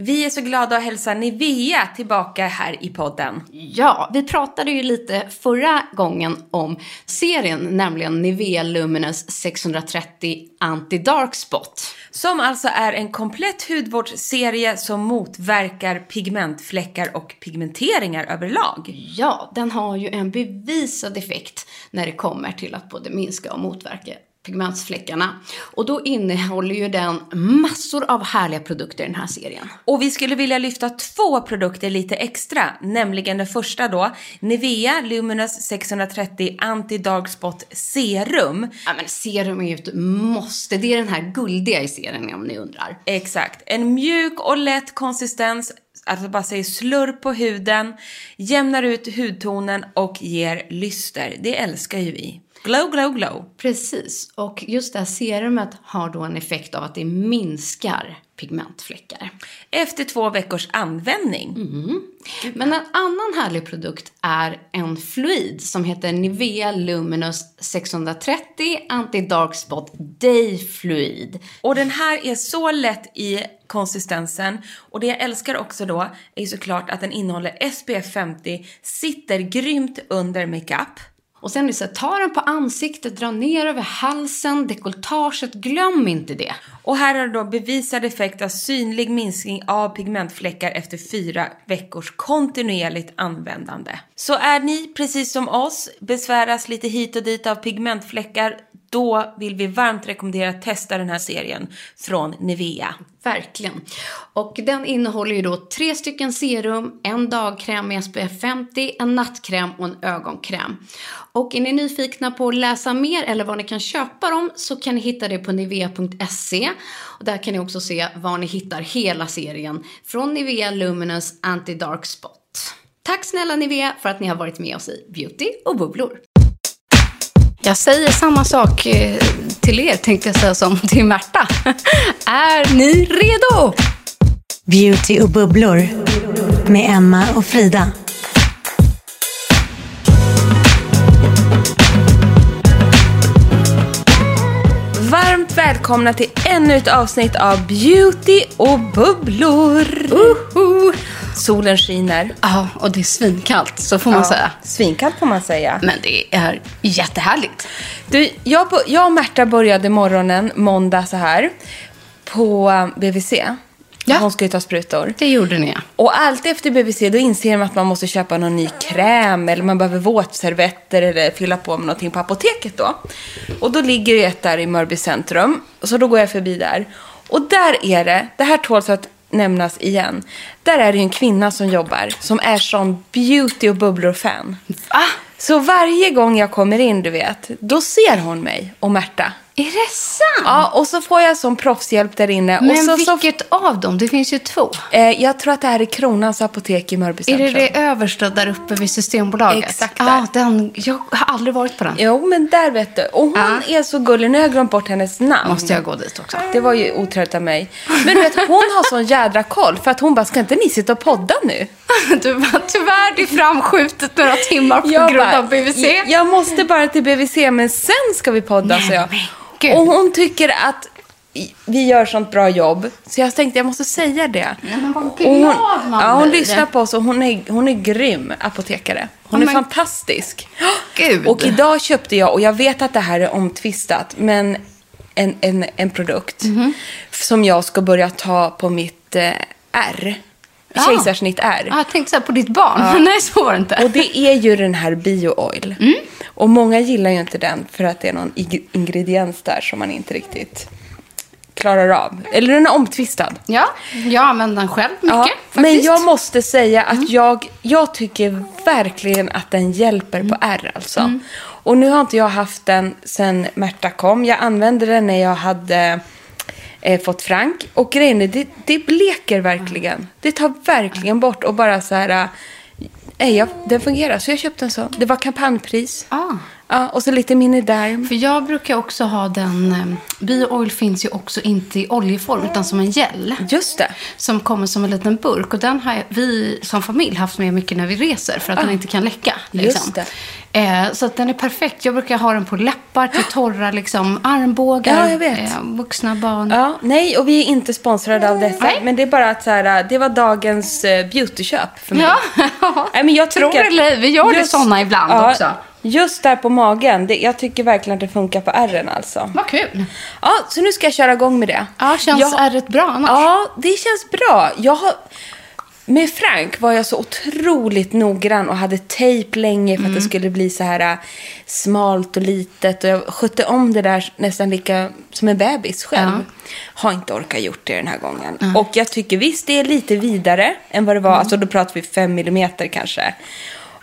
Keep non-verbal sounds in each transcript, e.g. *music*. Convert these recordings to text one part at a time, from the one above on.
Vi är så glada att hälsa Nivea tillbaka här i podden. Ja, vi pratade ju lite förra gången om serien, nämligen Nivea Luminous 630 Anti-Dark Spot. Som alltså är en komplett hudvårdsserie som motverkar pigmentfläckar och pigmenteringar överlag. Ja, den har ju en bevisad effekt när det kommer till att både minska och motverka pigmentsfläckarna. Och då innehåller ju den massor av härliga produkter i den här serien. Och vi skulle vilja lyfta två produkter lite extra, nämligen den första då, Nivea Luminous 630 Anti-Dark Spot Serum. Ja men serum är ju ett måste, det är den här guldiga i serien om ni undrar. Exakt, en mjuk och lätt konsistens alltså bara säger slurr på huden, jämnar ut hudtonen och ger lyster. Det älskar ju vi. Glow, glow, glow. Precis, och just det här serumet har då en effekt av att det minskar pigmentfläckar. Efter två veckors användning. Men en annan härlig produkt är en fluid som heter Nivea Luminous 630 Anti-Dark Spot Day Fluid. Och den här är så lätt i konsistensen. Och det jag älskar också då är såklart att den innehåller SPF 50, sitter grymt under makeup. Och sen är det så här, ta den på ansiktet, dra ner över halsen, dekolletaget, glöm inte det. Och här har du då bevisad effekt av synlig minskning av pigmentfläckar efter fyra veckors kontinuerligt användande. Så är ni, precis som oss, besväras lite hit och dit av pigmentfläckar, då vill vi varmt rekommendera att testa den här serien från Nivea. Verkligen. Och den innehåller ju då tre stycken serum, en dagkräm med SPF 50, en nattkräm och en ögonkräm. Och är ni nyfikna på att läsa mer eller var ni kan köpa dem så kan ni hitta det på nivea.se. Och där kan ni också se var ni hittar hela serien från Nivea Luminous Anti-Dark Spot. Tack snälla Nivea för att ni har varit med oss i Beauty och bubblor. Jag säger samma sak eh, till er, tänkte jag säga, som till Märta. *laughs* Är ni redo? Beauty och bubblor med Emma och Frida. Välkomna till ännu ett avsnitt av Beauty och bubblor. Uhu. Solen skiner. Ja, och det är svinkallt, så får man säga. Svinkallt får man säga. Men det är jättehärligt. Du, jag, jag och Märta började morgonen måndag så här på BVC. Ja. Hon ju ta sprutor. Det gjorde ni, ja. Och alltid efter BVC då inser man att man måste köpa någon ny kräm eller man behöver våtservetter eller fylla på med någonting på apoteket då. Och då ligger det ett där i Mörby centrum. Så då går jag förbi där. Och där är det, det här tåls att nämnas igen. Där är det ju en kvinna som jobbar som är sån beauty och bubblor-fan. Va? Så varje gång jag kommer in, du vet, då ser hon mig och Märta. Är det sant? Ja, och så får jag som proffshjälp där inne. Men och så, så, vilket av dem? Det finns ju två. eh, jag tror att det här är Kronans apotek i Mörby Är det det översta där uppe vid Systembolaget? Exakt Ja, där. den, jag har aldrig varit på den. Jo, men där vet du. Och hon är så gullig. Nu har jag glömt bort hennes namn. Måste jag gå dit också? Det var ju otrevligt av mig. Men du vet, hon har sån jädra koll. För att hon bara, ska inte ni sitta och podda nu? *laughs* Du bara, tyvärr, det är framskjutet några timmar på Jag grund bara, av BVC. Jag måste bara till BVC, men sen ska vi podda, Nej, så jag. men gud. Och hon tycker att vi gör sånt bra jobb. Så jag tänkte jag måste säga det. men vad glad hon, man ja, hon lyssnar på oss och hon är, hon är grym apotekare. Hon Ja, är men- fantastisk. Gud. Och idag köpte jag, och jag vet att det här är omtvistat, men en, en, en produkt Mhm. som jag ska börja ta på mitt eh, R. Ja. Kejsarsnitt R. Ja, jag tänkte så på ditt barn, men *laughs* nej så var det inte. Och det är ju den här bio-oil. Mm. Och många gillar ju inte den för att det är någon ingrediens där som man inte riktigt klarar av. Eller den är omtvistad. Ja, jag använder den själv mycket Ja, men jag måste säga att Mm. jag, jag tycker verkligen att den hjälper Mm. på R alltså. Och nu har inte jag haft den sen Märta kom. Jag använde den när jag hade eh, fått Frank. Och grejen är, det, det bleker verkligen. Det tar verkligen bort och bara så här... eh, jag, den fungerar. Så jag köpte en sån. Det var kampanjpris. Ah. Ja, och så lite miniderm. För jag brukar också ha den, eh, bio-oil finns ju också inte i oljeform utan som en gel. Just det. Som kommer som en liten burk. Och den har jag- vi som familj haft med mycket när vi reser för att den inte kan läcka. Liksom. Just det. Eh, så att den är perfekt. Jag brukar ha den på läppar till torra liksom, armbågar. Ja, jag vet. Eh, vuxna barn. Ja, nej, och vi är inte sponsrade av detta. Nej. Men det är bara att så här, det var dagens eh, beautyköp för mig. Ja, *laughs* Nej, men jag Tror tycker att eller ej, vi gör det såna ibland också. Just där på magen. Det, jag tycker verkligen att det funkar på ärren alltså. Vad kul. Ja, så nu ska jag köra igång med det. Ja, känns jag, ärret bra annars? Ja, det känns bra. Jag har, med Frank var jag så otroligt noggrann och hade tejp länge för att Mm. det skulle bli så här äh, smalt och litet. Och jag skötte om det där nästan lika som en bebis själv. Ja. Har inte orkat gjort det den här gången. Och jag tycker visst det är lite vidare än vad det var. Alltså då pratar vi fem millimeter kanske.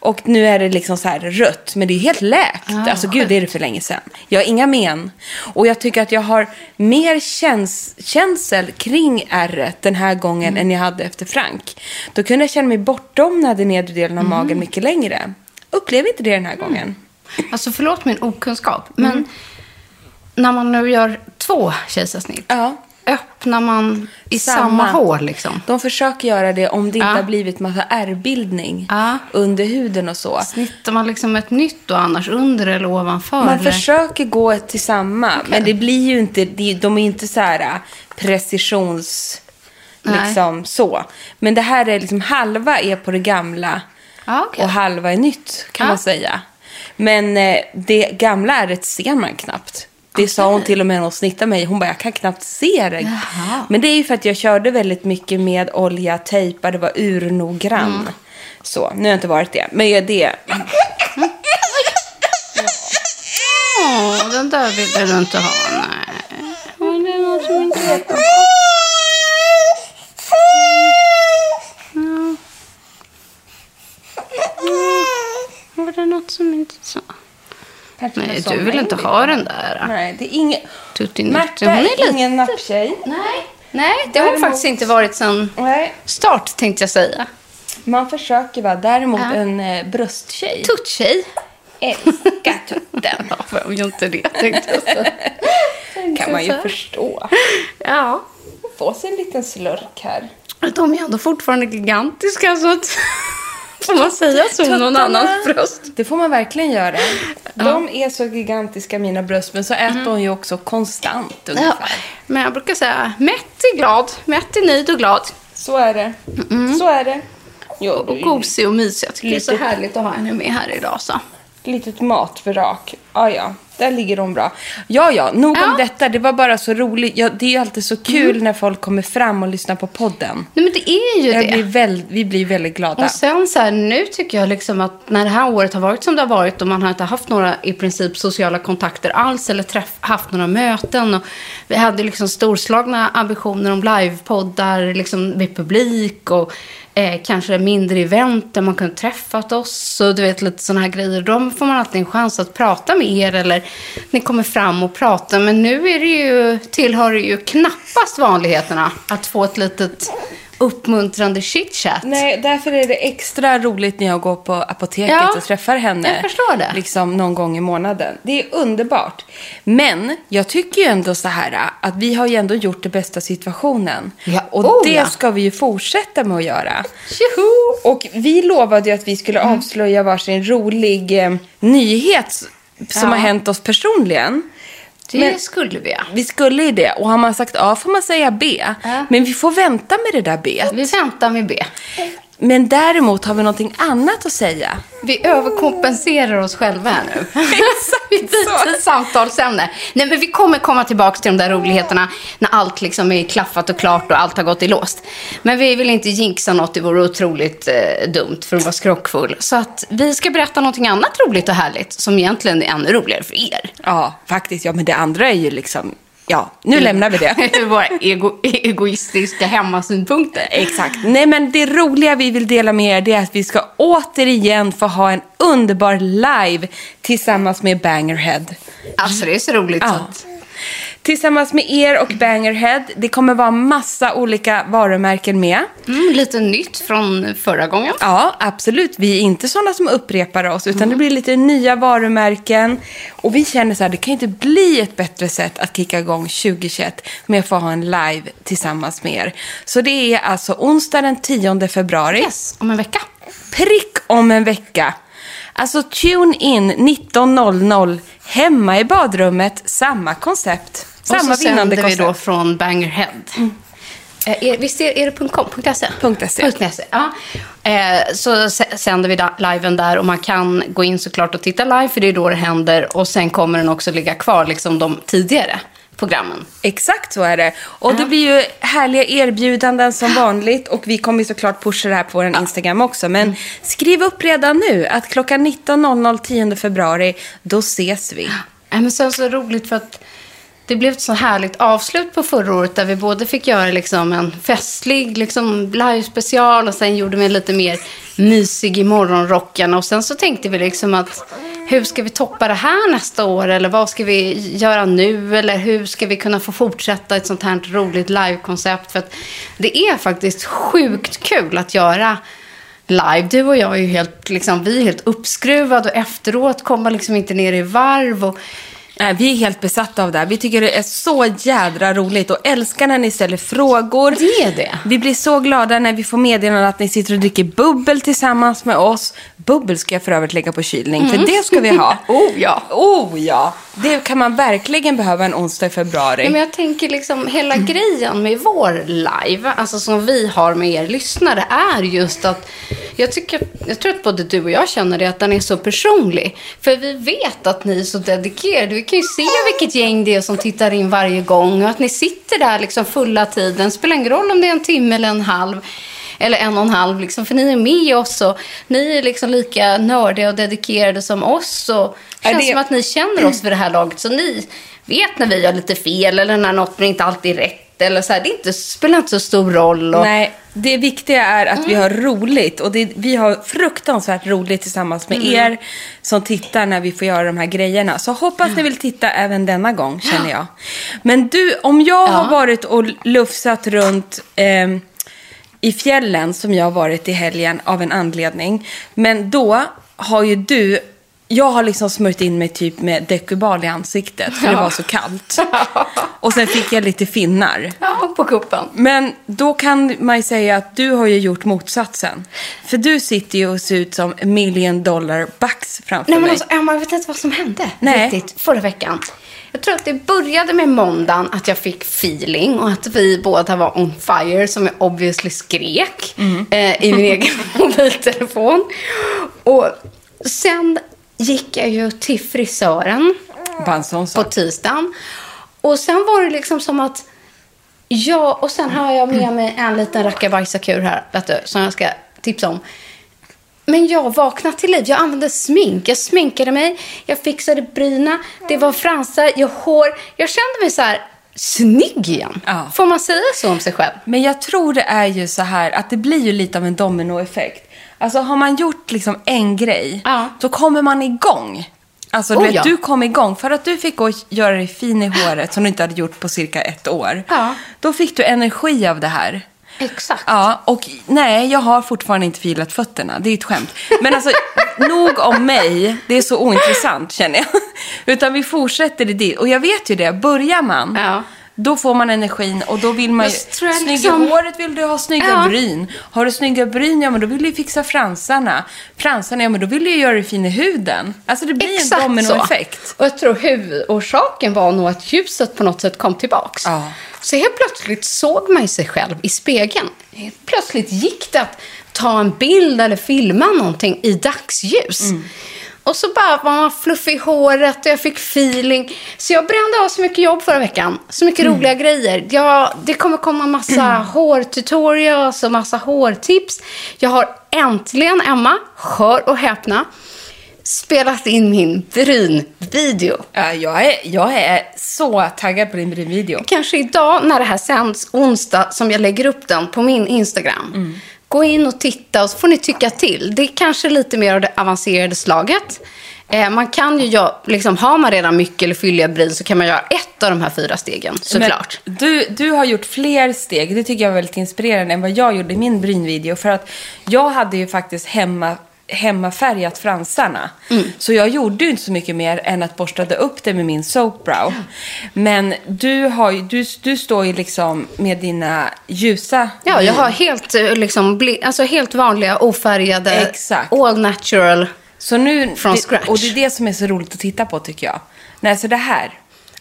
Och nu är det liksom så här rött, men det är helt läkt. alltså gud, det är det för länge sedan. Jag har inga men. Och jag tycker att jag har mer käns känsel kring ärret den här gången än jag hade efter Frank. Då kunde jag känna mig bortdomnad i nedre delen av magen mycket längre. Upplever inte det den här gången. Alltså förlåt min okunskap, men när man nu gör två kejsarsnitt, Ja. Öppnar man i samma, Samma. hål liksom? De försöker göra det om det inte Ja. har blivit massa ärrbildning Ja. under huden och så. Snittar man liksom ett nytt då annars, under eller ovanför? Man eller? försöker gå till samma, men det blir ju inte, de är inte så här äh, precisions... Nej. Liksom så. Men det här är liksom halva är på det gamla Ja, okej. och halva är nytt kan Ja. man säga. Men eh, det gamla ärret ser man knappt. Det sa hon till och med när hon snittade mig. Hon bara, jag kan knappt se det. Jaha. Men det är ju för att jag körde väldigt mycket med olja, tejpade, var urnoggrann. Mm. Så, nu har jag inte varit det. Men jag det. Åh, den där ville du inte ha. Nej. Men det är som inte är bra. Ja. Var det något som inte så? Nej, du vill inte ha den där. Nej, det är ingen... Märta är är ingen napptjej. Nej, nej det har Däremot- faktiskt inte varit sedan Nej, start tänkte jag säga. man försöker vara. Däremot Ja. en eh, brösttjej. Tuttjej. Älskar *laughs* tutten. Ja, vem gör inte det tänkte jag säga. *laughs* kan man ju förstå. Ja. Få sig en liten slurk här. De är ändå fortfarande gigantiska så att... Får man säga så om någon annans bröst? Det får man verkligen göra. De är så gigantiska mina bröst, men så äter hon ju också konstant Ja. ungefär. Men jag brukar säga mätt är glad, mätt är nöjd och glad. Så är det. Så är det. Jo, Och gosig och mysig. Jag tycker det är så härligt att ha henne med här idag. Så. Litet matvrak. Ja, ja. Där ligger de bra. Ja, ja. Nog om Ja. detta. Det var bara så roligt. Ja, det är ju alltid så kul när folk kommer fram och lyssnar på podden. Nej men det är ju Jag det. blir väl, vi blir väldigt glada. Och sen så här, nu tycker jag liksom att när det här året har varit som det har varit och man har inte haft några i princip sociala kontakter alls eller träff, haft några möten. Och vi hade liksom storslagna ambitioner om livepoddar liksom med publik och eh, kanske mindre event där man kunde träffat oss och du vet lite sådana här grejer. Då får man alltid en chans att prata med er eller ni kommer fram och pratar. Men nu är det ju, tillhör det ju knappast vanligheterna att få ett litet uppmuntrande chitchat. Nej, därför är det extra roligt när jag går på apoteket Ja, och träffar henne. jag förstår det. Liksom någon gång i månaden. Det är underbart. Men jag tycker ju ändå så här att vi har ju ändå gjort det bästa situationen. Ja, Och oh det ja. ska vi ju fortsätta med att göra. Tjoho! Och vi lovade ju att vi skulle Mm. avslöja varsin rolig eh, nyhet som har hänt oss personligen. Det Men- skulle vi ja. Vi skulle ju det. Och har man sagt A får man säga B. Ja. Men vi får vänta med det där B. Vi väntar med B. Men däremot har vi någonting annat att säga. Vi överkompenserar oss själva här nu. *laughs* vi byter samtalsämne. Nej, men vi kommer komma tillbaka till de där roligheterna när allt liksom är klaffat och klart och allt har gått i låst. Men vi vill inte jinxa något, det vore otroligt eh, dumt för att vara skrockfull. Så att vi ska berätta någonting annat roligt och härligt som egentligen är ännu roligare för er. Ja, faktiskt. Ja, men det andra är ju liksom... Ja, nu lämnar vi det. *laughs* Våra ego egoistiska hemmasynpunkter. Exakt. Nej, men det roliga vi vill dela med er det är att vi ska återigen få ha en underbar live tillsammans med Bangerhead. Alltså det är så roligt. så Ja. att- Tillsammans med er och Bangerhead. Det kommer vara massa olika varumärken med. Mm, lite nytt från förra gången. Ja, absolut. Vi är inte sådana som upprepar oss, utan det blir lite nya varumärken. Och vi känner så här, det kan inte bli ett bättre sätt att kicka igång 2021 med att få ha en live tillsammans med er. Så det är alltså onsdag den 10 februari. Yes, om en vecka. Prick om en vecka. Alltså tune in 19.00 hemma i badrummet. Samma koncept. Samma och så vinnande sänder vi då från Bangerhead. Eh, är, visst är, är det .com? .se? .se. .se, ja. Eh, så sänder vi liven där och man kan gå in såklart och titta live för det är då det händer. Och sen kommer den också ligga kvar, liksom de tidigare programmen. Exakt så är det. Och det blir ju härliga erbjudanden som vanligt. Och vi kommer såklart pusha det här på vår Instagram också. Men Mm. skriv upp redan nu att klockan 19.00 10 februari, då ses vi. Nej, men sen så roligt för att det blev ett så härligt avslut på förra året där vi både fick göra liksom en festlig liksom live-special och sen gjorde vi en lite mer mysig i morgonrocken. Och sen så tänkte vi liksom att hur ska vi toppa det här nästa år? Eller vad ska vi göra nu? Eller hur ska vi kunna få fortsätta ett sånt här roligt live-koncept? För att det är faktiskt sjukt kul att göra live. Du och jag är ju helt, liksom, vi är helt uppskruvade och efteråt kommer liksom inte ner i varv. Och, Nej, vi är helt besatta av det här. Vi tycker det är så jädra roligt och älskar när ni ställer frågor. Det är det. Vi blir så glada när vi får meddelanden att ni sitter och dricker bubbel tillsammans med oss. Bubbel ska jag för övrigt lägga på kylning, för det ska vi ha. *laughs* Oh, ja. Oh ja! Det kan man verkligen behöva en onsdag i februari. Ja, men jag tänker liksom hela grejen med vår live, alltså som vi har med er lyssnare, är just att jag, tycker, jag tror att både du och jag känner det, att den är så personlig. För vi vet att ni är så dedikerade. Vi kan ju se vilket gäng det är som tittar in varje gång och att ni sitter där liksom fulla tiden. Spelar ingen roll om det är en timme eller en halv. Eller en och en halv, liksom, för ni är med oss och ni är liksom lika nördiga och dedikerade som oss. Och det känns det- som att ni känner oss vid det här laget. Så ni vet när vi gör lite fel eller när något inte alltid är rätt. Eller så här. Det är inte, spelar inte så stor roll. Och, Nej, det viktiga är att vi Mm. har roligt. Och det, vi har fruktansvärt roligt tillsammans med Mm. er som tittar när vi får göra de här grejerna. Så hoppas ni vill titta även denna gång, känner jag. Men du, om jag har varit och lufsat runt ehm, i fjällen som jag har varit i helgen av en anledning. Men då har ju du... Jag har liksom smörjt in mig typ med Decubal i ansiktet för det var så kallt. *laughs* Och sen fick jag lite finnar. Ja, på kuppen. Men då kan man ju säga att du har ju gjort motsatsen. För du sitter ju och ser ut som million dollar bucks framför Nej, men mig. alltså, Emma, jag vet inte vad som hände Nej. riktigt förra veckan. Jag tror att det började med måndagen att jag fick feeling och att vi båda var on fire som jag obviously skrek eh, i min egen *laughs* mobiltelefon. Och sen gick jag ju till frisören på tisdagen. Och sen var det liksom som att Ja, och sen har jag med mig en liten rackabajsakur här, vet du, som jag ska tipsa om. Men jag vaknade till liv. Jag använde smink. Jag sminkade mig. Jag fixade bryna. Det var fransar. Jag hår. Jag kände mig så här snygg igen. Ja. Får man säga så om sig själv? Men jag tror det är ju så här att det blir ju lite av en dominoeffekt. Alltså har man gjort liksom en grej, Ja. så kommer man igång. Alltså, du, Oh, vet, ja. du kom igång. För att du fick gå och göra dig fin i håret som du inte hade gjort på cirka ett år. Ja. Då fick du energi av det här. Exakt. Ja, och nej, jag har fortfarande inte filat fötterna. Det är ett skämt. Men alltså, *laughs* nog om mig. Det är så ointressant, känner jag. Utan vi fortsätter i det. Och jag vet ju det, börjar man, Ja. Då får man energin och då vill man ju... Snygga liksom- håret vill du ha snygga Ja. bryn. Har du snygga bryn, ja men då vill du ju fixa fransarna. Fransarna, ja men då vill du ju göra dig fin i huden. Alltså det blir en dominoeffekt. Och jag tror huvudorsaken var nog att ljuset på något sätt kom tillbaks. Ja. Så helt plötsligt såg man ju sig själv i spegeln. Helt plötsligt gick det att ta en bild eller filma någonting i dagsljus. Och så bara var man fluffig i håret och jag fick feeling. Så jag brände av så mycket jobb förra veckan. Så mycket roliga grejer. Ja, det kommer komma massa hårtutorials och massa hårtips. Jag har äntligen, Emma, hör och häpna, spelat in min brynvideo. Ja, jag, är, jag är så taggad på din brynvideo. Kanske idag när det här sänds onsdag som jag lägger upp den på min Instagram. Gå in och titta och så får ni tycka till. Det är kanske lite mer av det avancerade slaget. Eh, man kan ju göra, liksom, har man redan mycket eller fylliga bryn så kan man göra ett av de här fyra stegen såklart. Men du, du har gjort fler steg. Det tycker jag var väldigt inspirerande än vad jag gjorde i min brynvideo. För att jag hade ju faktiskt hemma hemmafärgat fransarna. Mm. Så jag gjorde ju inte så mycket mer än att borstade upp det med min soap brow. Men du, har ju, du, du står ju liksom med dina ljusa Ja, jag har helt, eh, liksom, alltså helt vanliga, ofärgade, Exakt. all natural. Så nu, From det, scratch. Och det är det som är så roligt att titta på tycker jag. Nej, så det här.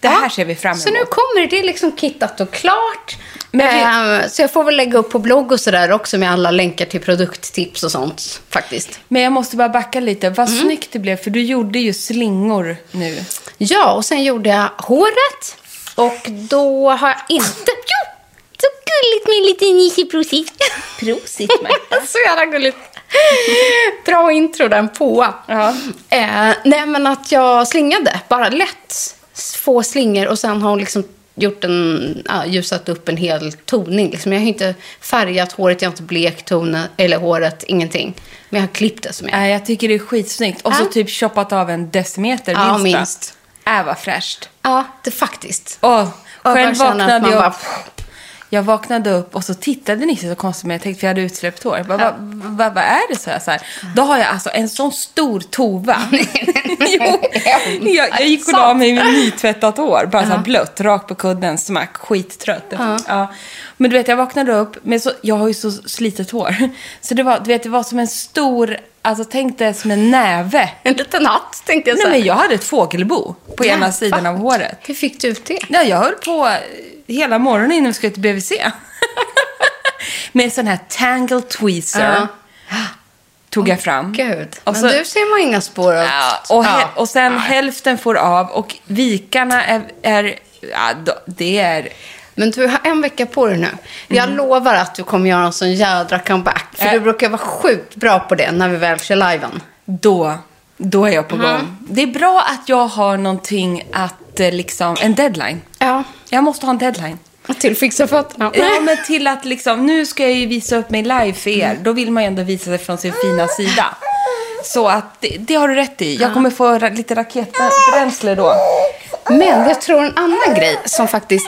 Det här Ja, ser vi fram emot. Så nu kommer det, det är liksom kittat och klart. Men Eh, så jag får väl lägga upp på blogg och sådär också med alla länkar till produkttips och sånt faktiskt. Men jag måste bara backa lite. Vad Mm. snyggt det blev, för du gjorde ju slingor nu. Ja, och sen gjorde jag håret. Och då har jag inte... Jo! Så gulligt med en liten nisseprosit. *laughs* Prosit, *laughs* så jävla gulligt. Bra intro den på. Ja. Eh, nej, men att jag slingade. Bara lätt få slingor och sen har hon liksom gjort en, ja, ljusat upp en hel toning. Liksom. Jag har inte färgat håret, jag har inte blekt tonen, eller håret, ingenting. Men jag har klippt det som jag. Nej, jag tycker det är skitsnyggt. Och så Ja. typ choppat av en decimeter, Ja, minst. va? minst. Äh, vad fräscht. Ja, det faktiskt. Åh, jag själv vaknade man jag bara-. Jag vaknade upp och så tittade Nisse så konstigt men jag tänkte för jag hade utsläppt hår. Vad, vad, vad är det? Så jag, så här. Då har jag alltså en sån stor tova. *laughs* *laughs* jo, jag, jag gick och la mig med nytvättat hår. Bara så här blött, rakt på kudden, smack, skittrött. Ja. Men du vet, jag vaknade upp med så, jag har ju så slitet hår. Så det var, du vet, det var som en stor, alltså tänk dig som en näve. En liten hatt, tänkte jag Nej säga. men jag hade ett fågelbo på ena sidan av håret. Hur fick du ut det? Ja, jag höll på hela morgonen innan vi skulle till BVC. *laughs* Med en sån här tangle tweezer. Tog jag fram. Gud. Och Men så- du ser man inga spår av. Ja, och, Ja. och sen hälften får av och vikarna är, är ja, det är... Men du har en vecka på dig nu. Jag lovar att du kommer göra en sån jädra comeback. För Äh. du brukar vara sjukt bra på det när vi väl kör liven. Då, då är jag på gång. Det är bra att jag har någonting att eh, liksom, en deadline. Ja. Jag måste ha en deadline. Till fixa fötterna. Ja, men till att liksom, nu ska jag ju visa upp mig live för er. Då vill man ju ändå visa sig från sin fina sida. Så att det, det har du rätt i. Jag kommer få ra- lite raketbränsle då. Men jag tror en annan grej som faktiskt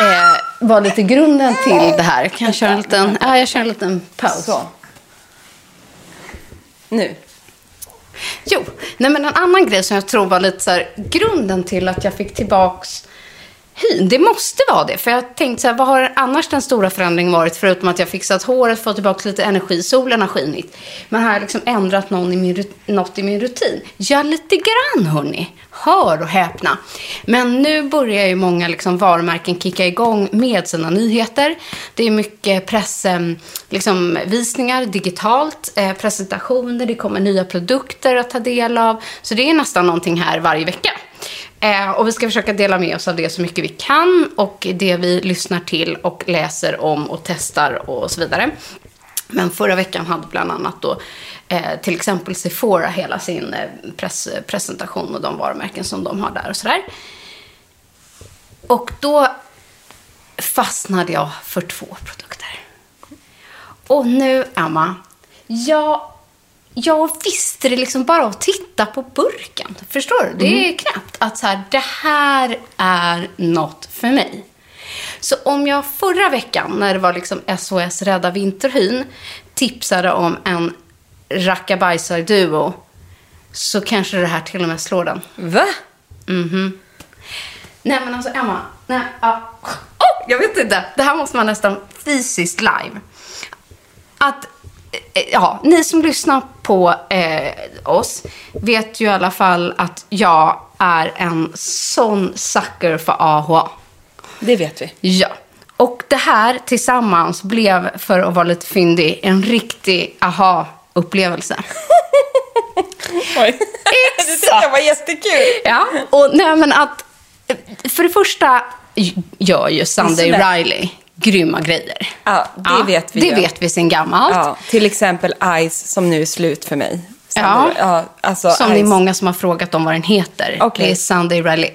eh, var lite grunden till det här. Kan jag köra en liten, ja, jag kör en liten paus. Så. Nu. Jo, nej men en annan grej som jag tror var lite så här, grunden till att jag fick tillbaks hyn. Det måste vara det. För jag tänkte så här, vad har annars den stora förändringen varit? Förutom att jag fixat håret, fått tillbaka lite energi, solen har skinit. Men har jag liksom ändrat någon i min, något i min rutin? Ja, lite grann hörni. Hör och häpna. Men nu börjar ju många liksom varumärken kicka igång med sina nyheter. Det är mycket pressvisningar ehm, liksom, digitalt, eh, presentationer, det kommer nya produkter att ta del av. Så det är nästan någonting här varje vecka. Eh, och vi ska försöka dela med oss av det så mycket vi kan och det vi lyssnar till och läser om och testar och så vidare. Men förra veckan hade bland annat då eh, till exempel Sephora hela sin eh, press, presentation och de varumärken som de har där och sådär. Och då fastnade jag för två produkter. Och nu, Emma, jag jag visste det liksom bara att titta på burken. Förstår du? Det är knappt att så här, det här är något för mig. Så om jag förra veckan, när det var liksom SOS Rädda Vinterhyn, tipsade om en rackabajsar-duo, så kanske det här till och med slår den. Va? Nej men alltså Emma, nej, ja. oh, jag vet inte. Det här måste man nästan fysiskt live. Att, ja, ni som lyssnar på eh, oss vet ju i alla fall att jag är en sån sucker för AHA. Det vet vi. Ja. Och det här tillsammans blev, för att vara lite fyndig, en riktig aha-upplevelse. *laughs* Oj. *laughs* det tyckte jag var jättekul. Ja, och nej men att för det första gör ju Sunday. Riley grymma grejer. Ja, det vet vi Det ju. vet vi sen gammalt. Ja, till exempel Ice som nu är slut för mig. Ja. ja alltså Som det är många som har frågat om vad den heter. Okej. Det är Sunday Riley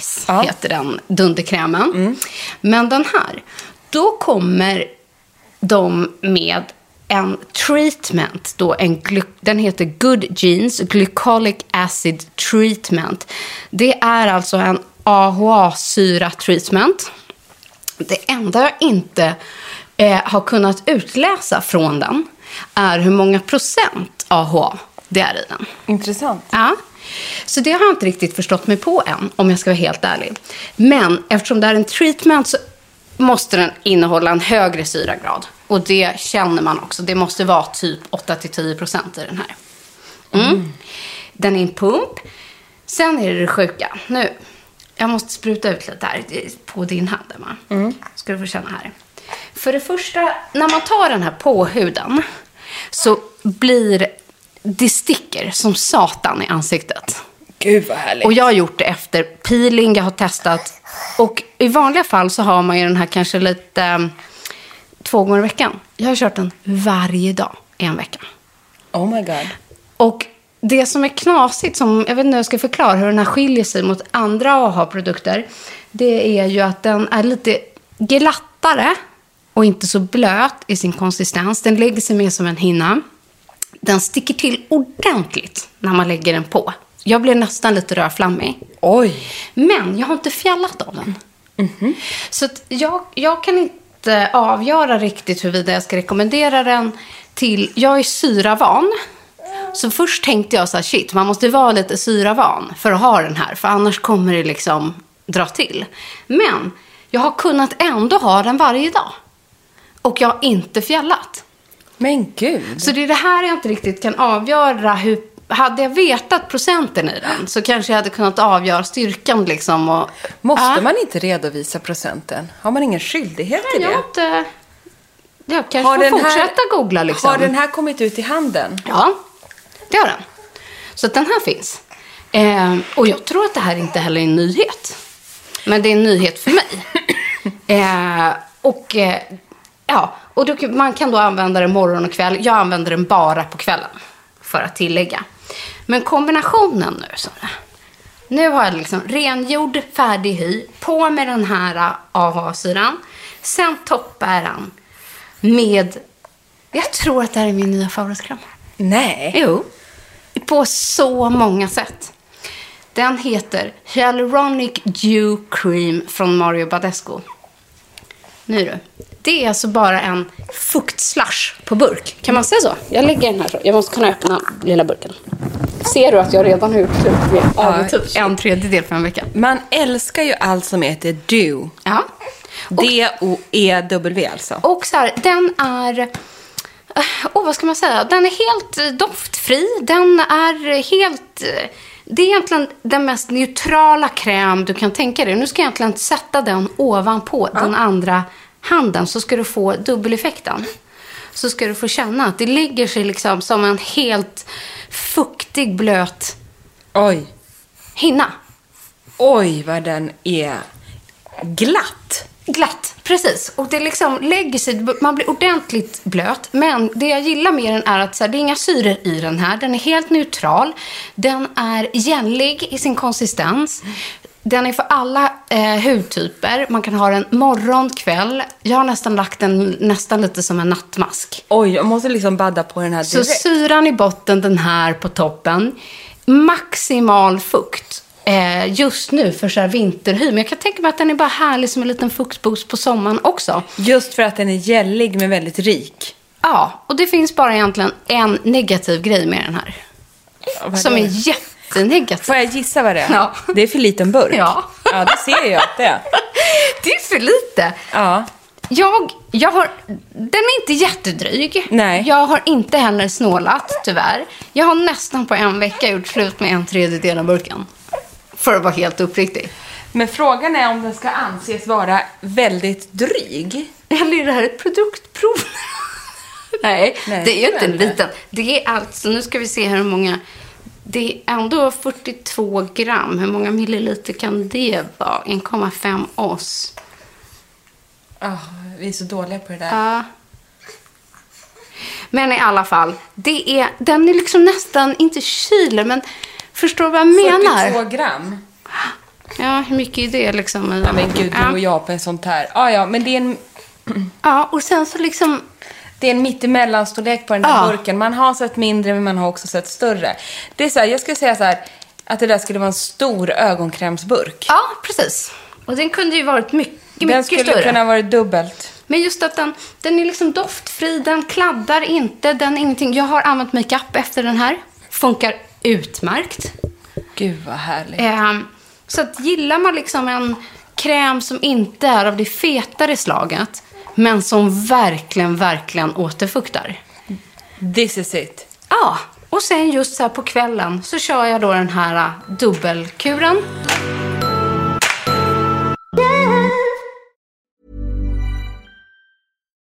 Ice, Ja. Mm. heter den dunderkrämen. Men den här, då kommer de med en treatment, då en den heter Good Genes Glycolic Acid Treatment. Det är alltså en AHA-syra-treatment. Det enda jag inte eh, har kunnat utläsa från den är hur många procent AHA det är i den. Intressant. Ja. Så det har jag inte riktigt förstått mig på än, om jag ska vara helt ärlig. Men eftersom det är en treatment så måste den innehålla en högre syragrad. Och det känner man också. Det måste vara typ 8-10 procent i den här. Mm. Den är en pump. Sen är det det sjuka. Nu, jag måste spruta ut lite här på din hand, Emma. Ska du få känna här. För det första, när man tar den här på huden så blir det sticker som satan i ansiktet. Gud vad härligt. Och jag har gjort det efter peeling, jag har testat. Och i vanliga fall så har man ju den här kanske lite eh, två gånger i veckan. Jag har kört den varje dag i en vecka. Oh my god. Och det som är knasigt, som, jag vet inte hur jag ska förklara hur den här skiljer sig mot andra AHA-produkter, det är ju att den är lite glattare och inte så blöt i sin konsistens. Den lägger sig mer som en hinna. Den sticker till ordentligt när man lägger den på. Jag blir nästan lite rödflammig. Oj. Men jag har inte fjällat av den. Så att jag, jag kan inte avgöra riktigt huruvida jag ska rekommendera den till... Jag är syravan. Så först tänkte jag så här, shit, man måste vara lite syravan för att ha den här. För annars kommer det liksom dra till. Men jag har kunnat ändå ha den varje dag. Och jag har inte fjällat. Men gud. Så det är det här jag inte riktigt kan avgöra. Hur, hade jag vetat procenten i den så kanske jag hade kunnat avgöra styrkan. Liksom och, Måste Ja. man inte redovisa procenten? Har man ingen skyldighet till Jag det? har inte... Jag kanske får fortsätta googla liksom. Har den här kommit ut i handeln? Ja, det har den. Så den här finns. Eh, och jag tror att det här inte heller är en nyhet. Men det är en nyhet för mig. *coughs* Eh, och eh, ja, och då, man kan då använda den morgon och kväll. Jag använder den bara på kvällen. För att tillägga. Men kombinationen nu, så Nu har jag liksom rengjord, färdig hy. På med den här AHA-syran. Sen toppar den med... Jag tror att det här är min nya favoritkräm. Nej. Jo. På så många sätt. Den heter Hyaluronic Dew Cream från Mario Badescu. Nu du. Det är alltså bara en fuktslush på burk. Kan man säga så? Jag lägger den här så. Jag måste kunna öppna lilla burken. Ser du att jag redan har gjort typ en tredjedel för en vecka? Man älskar ju allt som heter do. Ja. D-O-E-W alltså. Och så här, den är... Åh, vad ska man säga? Den är helt eh, doftfri. Den är helt... eh, Det är egentligen den mest neutrala kräm du kan tänka dig. Nu ska jag egentligen sätta den ovanpå den andra handen så ska du få dubbeleffekten. Så ska du få känna att det lägger sig liksom som en helt fuktig, blöt Oj. hinna. Oj vad den är glatt. Glatt, precis. Och det liksom lägger sig, man blir ordentligt blöt. Men det jag gillar med den är att så här, det är inga syror i den här. Den är helt neutral. Den är igenlig i sin konsistens. Den är för alla eh, hudtyper. Man kan ha den morgon, kväll. Jag har nästan lagt den nästan lite som en nattmask. Oj, jag måste liksom badda på den här Så direkt. syran i botten, den här på toppen. Maximal fukt. Eh, just nu för så här vinterhy. Men jag kan tänka mig att den är bara härlig som en liten fuktboost på sommaren också. Just för att den är gällig men väldigt rik. Ja, och det finns bara egentligen en negativ grej med den här. Vad Som då? är jättenegativ. Får jag gissa vad det är? Ja. Det är för liten burk. Ja. Ja, det ser jag att det är. *laughs* Det är för lite. Ja. Jag, jag har, den är inte jättedryg. Nej. Jag har inte heller snålat, tyvärr. Jag har nästan på en vecka gjort slut med en tredjedel av burken. För att vara helt uppriktig. Men frågan är om den ska anses vara väldigt dryg. Eller är det här ett produktprov? *laughs* Nej, Nej, det är ju inte en liten. Det är alltså, nu ska vi se hur många. Det är ändå 42 gram. Hur många milliliter kan det vara? 1,5 oss. Oh, vi är så dåliga på det där. Ja. Men i alla fall, det är, den är liksom nästan, inte kyler, men förstår du vad jag menar? 42 gram. Ja, hur mycket är det liksom? Ja, men gud, du och jag på en sånt här. Ja, ja, men det är en, Ja, och sen så liksom, det är en mittemellan-storlek på den här Ja. burken. Man har sett mindre, men man har också sett större. Det är så här, jag skulle säga så här, att det där skulle vara en stor ögonkrämsburk. ja precis. Och den kunde ju varit mycket, den mycket skulle större. kunna vara dubbelt. Men just att den, den är liksom doftfri, den kladdar inte, den är ingenting. Jag har använt makeup efter den här. Funkar utmärkt. Gud vad härligt. Ehm, så att gillar man liksom en kräm som inte är av det fetare slaget, men som verkligen, verkligen återfuktar. This is it. Ja, och sen just så här på kvällen så kör jag då den här äh, dubbelkuren.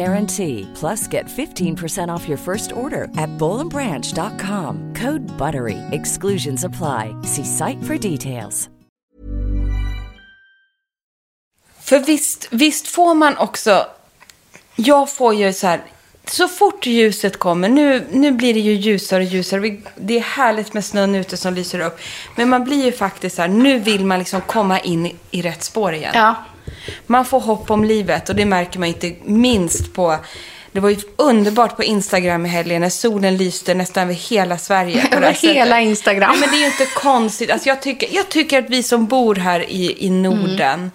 guarantee. Plus, get 15% off your first order at bowlandbranch.com. Code BUTTERY. Exclusions apply. See site for details. För visst, visst får man också... Jag får ju så här... Så fort ljuset kommer, nu, nu blir det ju ljusare och ljusare. Det är härligt med snön ute som lyser upp. Men man blir ju faktiskt så här, nu vill man liksom komma in i, i rätt spår igen. Ja. Man får hopp om livet och det märker man inte minst på... Det var ju underbart på Instagram i helgen när solen lyste nästan över hela Sverige. Över *laughs* hela Instagram. Ja, men det är ju inte konstigt. Alltså, jag, tycker, jag tycker att vi som bor här i, i Norden,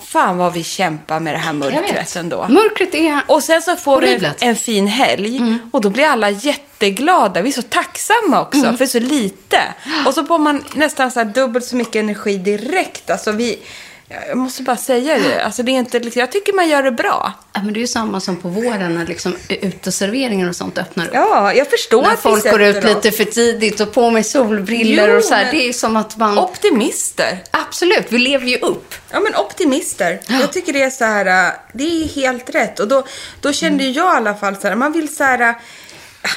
fan vad vi kämpar med det här mörkret ändå. Mörkret är... Och sen så får en, Horribelt. en fin helg och då blir alla jätteglada. Vi är så tacksamma också för så lite. Och så får man nästan så här dubbelt så mycket energi direkt. Alltså vi, jag måste bara säga det. Alltså det är inte, liksom- jag tycker man gör det bra. Ja, men det är ju samma som på våren när liksom uteserveringar och sånt öppnar upp. Ja, jag förstår när att folk går ut lite för tidigt och på med solbriller Jo, och så här. Det är som att man... Optimister. Absolut, vi lever ju upp. Ja, men optimister. Jag tycker det är så här, äh, det är helt rätt. Och då, då kände ju jag i alla fall så här, man vill så här, äh,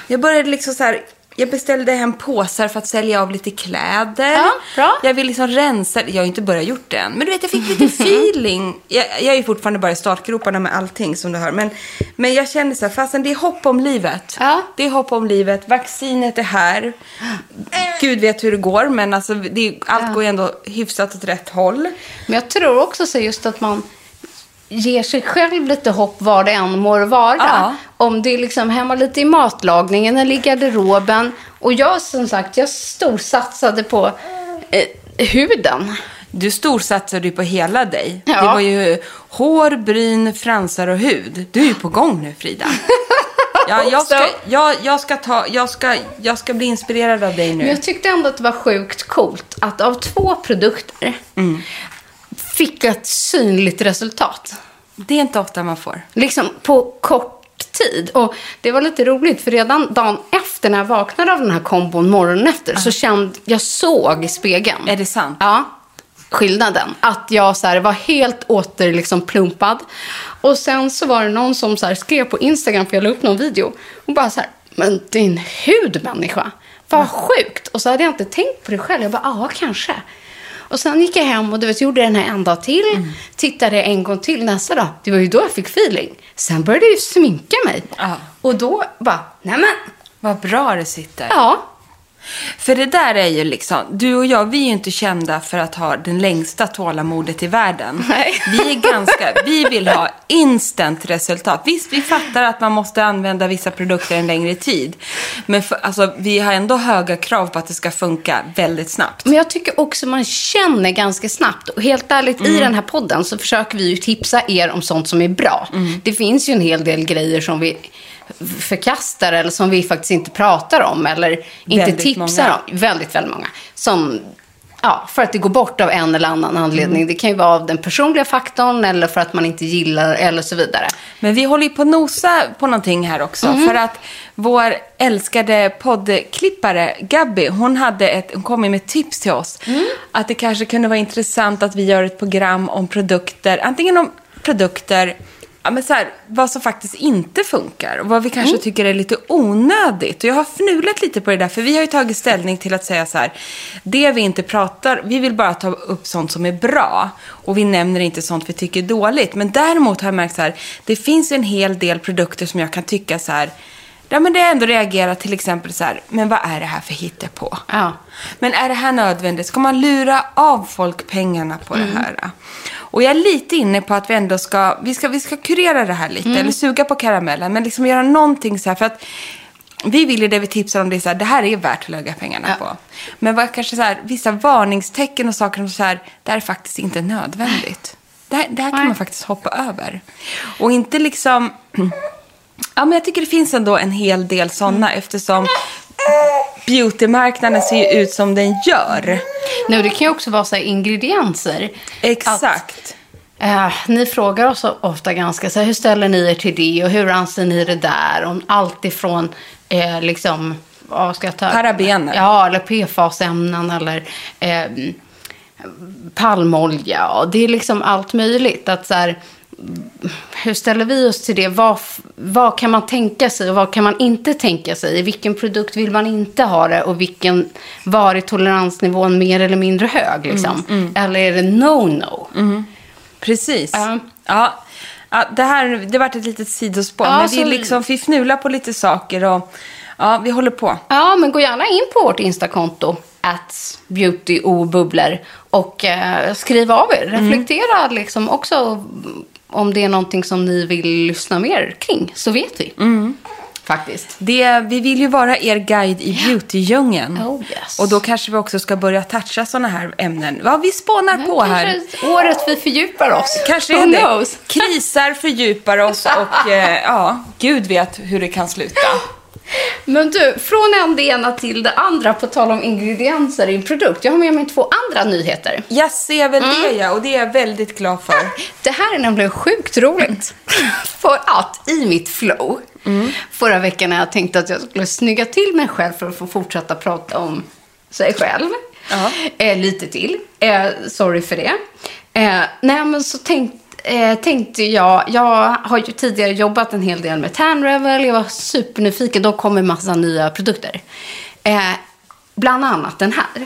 jag började liksom så här, Jag beställde hem påsar för att sälja av lite kläder. Ja, bra. Jag vill liksom rensa. Jag har inte börjat gjort det än. Men du vet, jag fick lite *laughs* feeling. Jag, jag är fortfarande bara i startgroparna med allting som du hör. Men, men jag kände så här, fastän det är hopp om livet. Ja. Det är hopp om livet. Vaccinet är här. Gud vet hur det går, men alltså, det, allt går ju ändå hyfsat åt rätt håll. Men jag tror också så just att man ger sig själv lite hopp var det än må vara. Ja. Om det är liksom hemma lite i matlagningen eller i garderoben. Och jag som sagt, jag storsatsade på eh, huden. Du storsatsade ju på hela dig. Ja. Det var ju hår, bryn, fransar och hud. Du är ju på gång nu, Frida. *laughs* Ja, jag, ska, jag, jag, ska ta, jag, ska, jag ska bli inspirerad av dig Men nu. jag tyckte ändå att det var sjukt coolt att av två produkter fick jag ett synligt resultat. Det är inte ofta man får. Liksom på kort tid. Och det var lite roligt för redan dagen efter när jag vaknade av den här kombon morgonen efter så kände jag såg i spegeln. Är det sant? Ja. Skillnaden. Att jag så här, var helt åter liksom plumpad. Och sen så var det någon som så här, skrev på Instagram, för jag la upp någon video. Och bara så här, men din hud människa. Vad sjukt. Och så hade jag inte tänkt på det själv. Jag bara, ja kanske. Och sen gick jag hem och du vet, gjorde den här en dag till. Mm. Tittade en gång till nästa dag. Det var ju då jag fick feeling. Sen började jag ju sminka mig. Ja. Och då bara, nej men, Vad bra det sitter. ja. För det där är ju liksom, du och jag, vi är ju inte kända för att ha den längsta tålamodet i världen. Nej. Vi är ganska, vi vill ha instant resultat. Visst, vi fattar att man måste använda vissa produkter en längre tid. Men för, alltså, vi har ändå höga krav på att det ska funka väldigt snabbt. Men jag tycker också man känner ganska snabbt. Och helt ärligt, Mm. i den här podden så försöker vi ju tipsa er om sånt som är bra. Mm. Det finns ju en hel del grejer som vi förkastar eller som vi faktiskt inte pratar om eller inte Väldigt tipsar många. om. Väldigt, väldigt många. Som, ja, för att det går bort av en eller annan anledning. Mm. Det kan ju vara av den personliga faktorn eller för att man inte gillar eller så vidare. Men vi håller ju på att nosa på någonting här också. För att vår älskade poddklippare Gabby, hon, hade ett, hon kom med tips till oss. Att det kanske kunde vara intressant att vi gör ett program om produkter. Antingen om produkter, ja, men så här, vad som faktiskt inte funkar. Och vad vi kanske tycker är lite onödigt. Och jag har fnulat lite på det där. För vi har ju tagit ställning till att säga så här. Det vi inte pratar, vi vill bara ta upp sånt som är bra. Och vi nämner inte sånt vi tycker är dåligt. Men däremot har jag märkt så här. Det finns en hel del produkter som jag kan tycka så här. Ja, men det har ändå reagerat till exempel så här. Men vad är det här för hittepå? Ja. Men är det här nödvändigt? Ska man lura av folk pengarna på det här? Och jag är lite inne på att vi ändå ska, vi ska, vi ska kurera det här lite, eller suga på karamellen, men liksom göra någonting så här, för att vi vill ju det vi tipsar om, det är så här, det här är värt att lägga pengarna Ja. på. Men vad kanske så här, vissa varningstecken och saker som så här, det här är faktiskt inte nödvändigt. Det här, det här kan man faktiskt hoppa över. Och inte liksom, *clears throat* ja men jag tycker det finns ändå en hel del sådana eftersom beautymarknaden ser ju ut som den gör. Nu, det kan ju också vara så ingredienser. Exakt. Eh, ni frågar oss ofta ganska så här, hur ställer ni er till det och hur anser ni det där? Om allt ifrån eh, liksom, vad ska jag ta? Parabener. Ja, eller PFAS-ämnen eller eh, palmolja. Och det är liksom allt möjligt. Att så här, hur ställer vi oss till det? Vad, vad kan man tänka sig och vad kan man inte tänka sig? I vilken produkt vill man inte ha det och vilken, var är toleransnivån mer eller mindre hög? Liksom? Eller är det no-no? Precis. Ja. Ja. Ja, det här det vart ett litet sidospår. Ja, men vi, liksom, vi fnular på lite saker och ja, vi håller på. Ja, men gå gärna in på vårt Instakonto, at beautyobubbler och eh, skriv av er. Reflektera liksom också om det är någonting som ni vill lyssna mer kring, så vet vi. Faktiskt. Det, vi vill ju vara er guide i beautydjungeln. Oh, yes. Och då kanske vi också ska börja toucha sådana här ämnen. Ja, vi spånar på här. Året vi fördjupar oss. Kanske Who det. knows? Krisar fördjupar oss och eh, ja, Gud vet hur det kan sluta. *laughs* Men du, från en det ena till det andra på tal om ingredienser i en produkt. Jag har med mig två andra nyheter. Jag ser väl det ja, och det är jag väldigt glad för. Det här är nämligen sjukt roligt. *laughs* För att i mitt flow förra veckan när jag tänkte att jag skulle snygga till mig själv för att få fortsätta prata om sig själv. Ja. Eh, lite till. Eh, sorry för det. Eh, nej, men så tänkte eh, tänkte jag, jag har ju tidigare jobbat en hel del med Tanrevel. Jag var supernyfiken. Då kommer massa nya produkter. Eh, bland annat den här.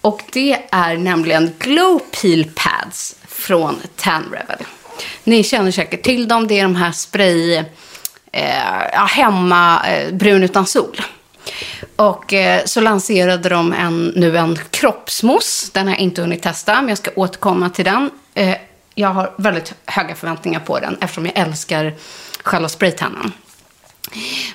Och det är nämligen Glow Peel Pads från Tanrevel. Ni känner säkert till dem. Det är de här spray, eh, ja, hemma, eh, brun utan sol. Och eh, så lanserade de en, nu en kroppsmousse. Den har jag inte hunnit testa, men jag ska återkomma till den. Eh, jag har väldigt höga förväntningar på den eftersom jag älskar själva spraytannan.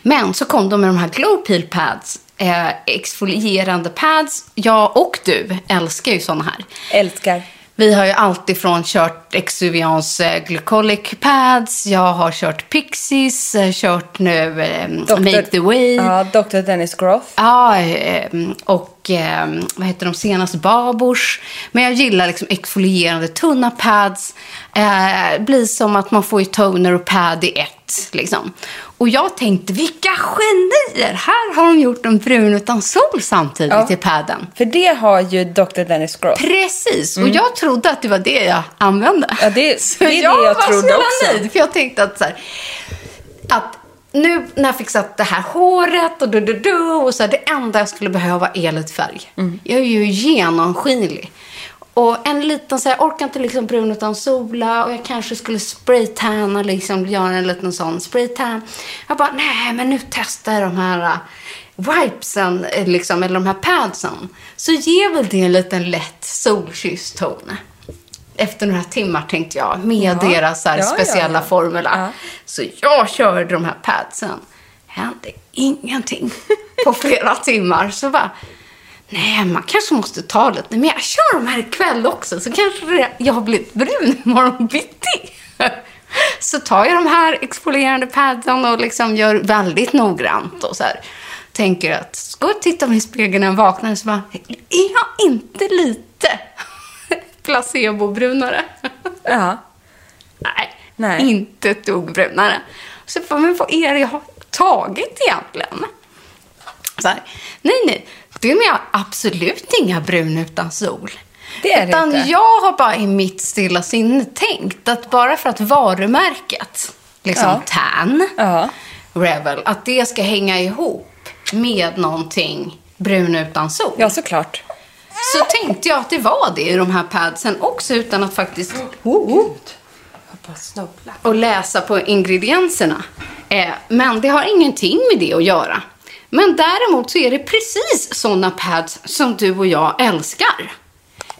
Men så kom de med de här Glow Peel Pads. Eh, exfolierande pads. Jag och du älskar ju sådana här. Älskar. Vi har ju alltifrån kört Exuvians eh, Glycolic Pads, jag har kört Pixies, eh, kört nu eh, Make the Way. Ja, Dr. Dennis Groth. Ja, eh, och eh, vad heter de senaste? Babors. Men jag gillar liksom exfolierande tunna pads. Eh, blir som att man får ju toner och pad i ett. Liksom. Och jag tänkte, vilka genier! Här har de gjort en brun utan sol samtidigt Ja. i padden. För det har ju Dr. Dennis Groth. Precis, och jag trodde att det var det jag använde. Mm. Ja, det, *laughs* Så det är det jag, jag var trodde så jävla också. nöjd, för jag tänkte att så här, att nu när jag fixat det här håret och du, du, du, och så här, det enda jag skulle behöva är lite färg. Mm. Jag är ju genomskinlig. Och en liten så här, orkar inte liksom brun utan sola och jag kanske skulle spraytanna, liksom göra en liten sån spraytan. Jag bara, nej men nu testar jag de här uh, wipesen, eh, liksom, eller de här padsen. Så ger väl det en liten lätt solkysst ton efter några timmar tänkte jag, med Ja. deras här Ja, speciella ja. formula. Så jag körde de här padsen. Hände ingenting på *laughs* flera timmar. Så bara, nej, man kanske måste ta lite. Men jag kör de här ikväll också, så kanske jag har blivit brun imorgon bitti. Så tar jag de här exfolierande padsen och liksom gör väldigt noggrant och så här. Tänker att, ska jag titta mig i spegeln när jag vaknar så bara, är jag inte lite placebo-brunare? Ja. Nej, Nej. inte ett dugg brunare. Så bara, men vad är det jag har tagit egentligen? Så här, nej, nej, det är jag absolut inga brun utan sol. Det är det Utan inte. jag har bara i mitt stilla sinne tänkt att bara för att varumärket, liksom Ja. tan, Ja. Revel, att det ska hänga ihop med någonting brun utan sol. ja, såklart. Så tänkte jag att det var det i de här padsen också utan att faktiskt och läsa på ingredienserna. Eh, men det har ingenting med det att göra. Men däremot så är det precis sådana pads som du och jag älskar.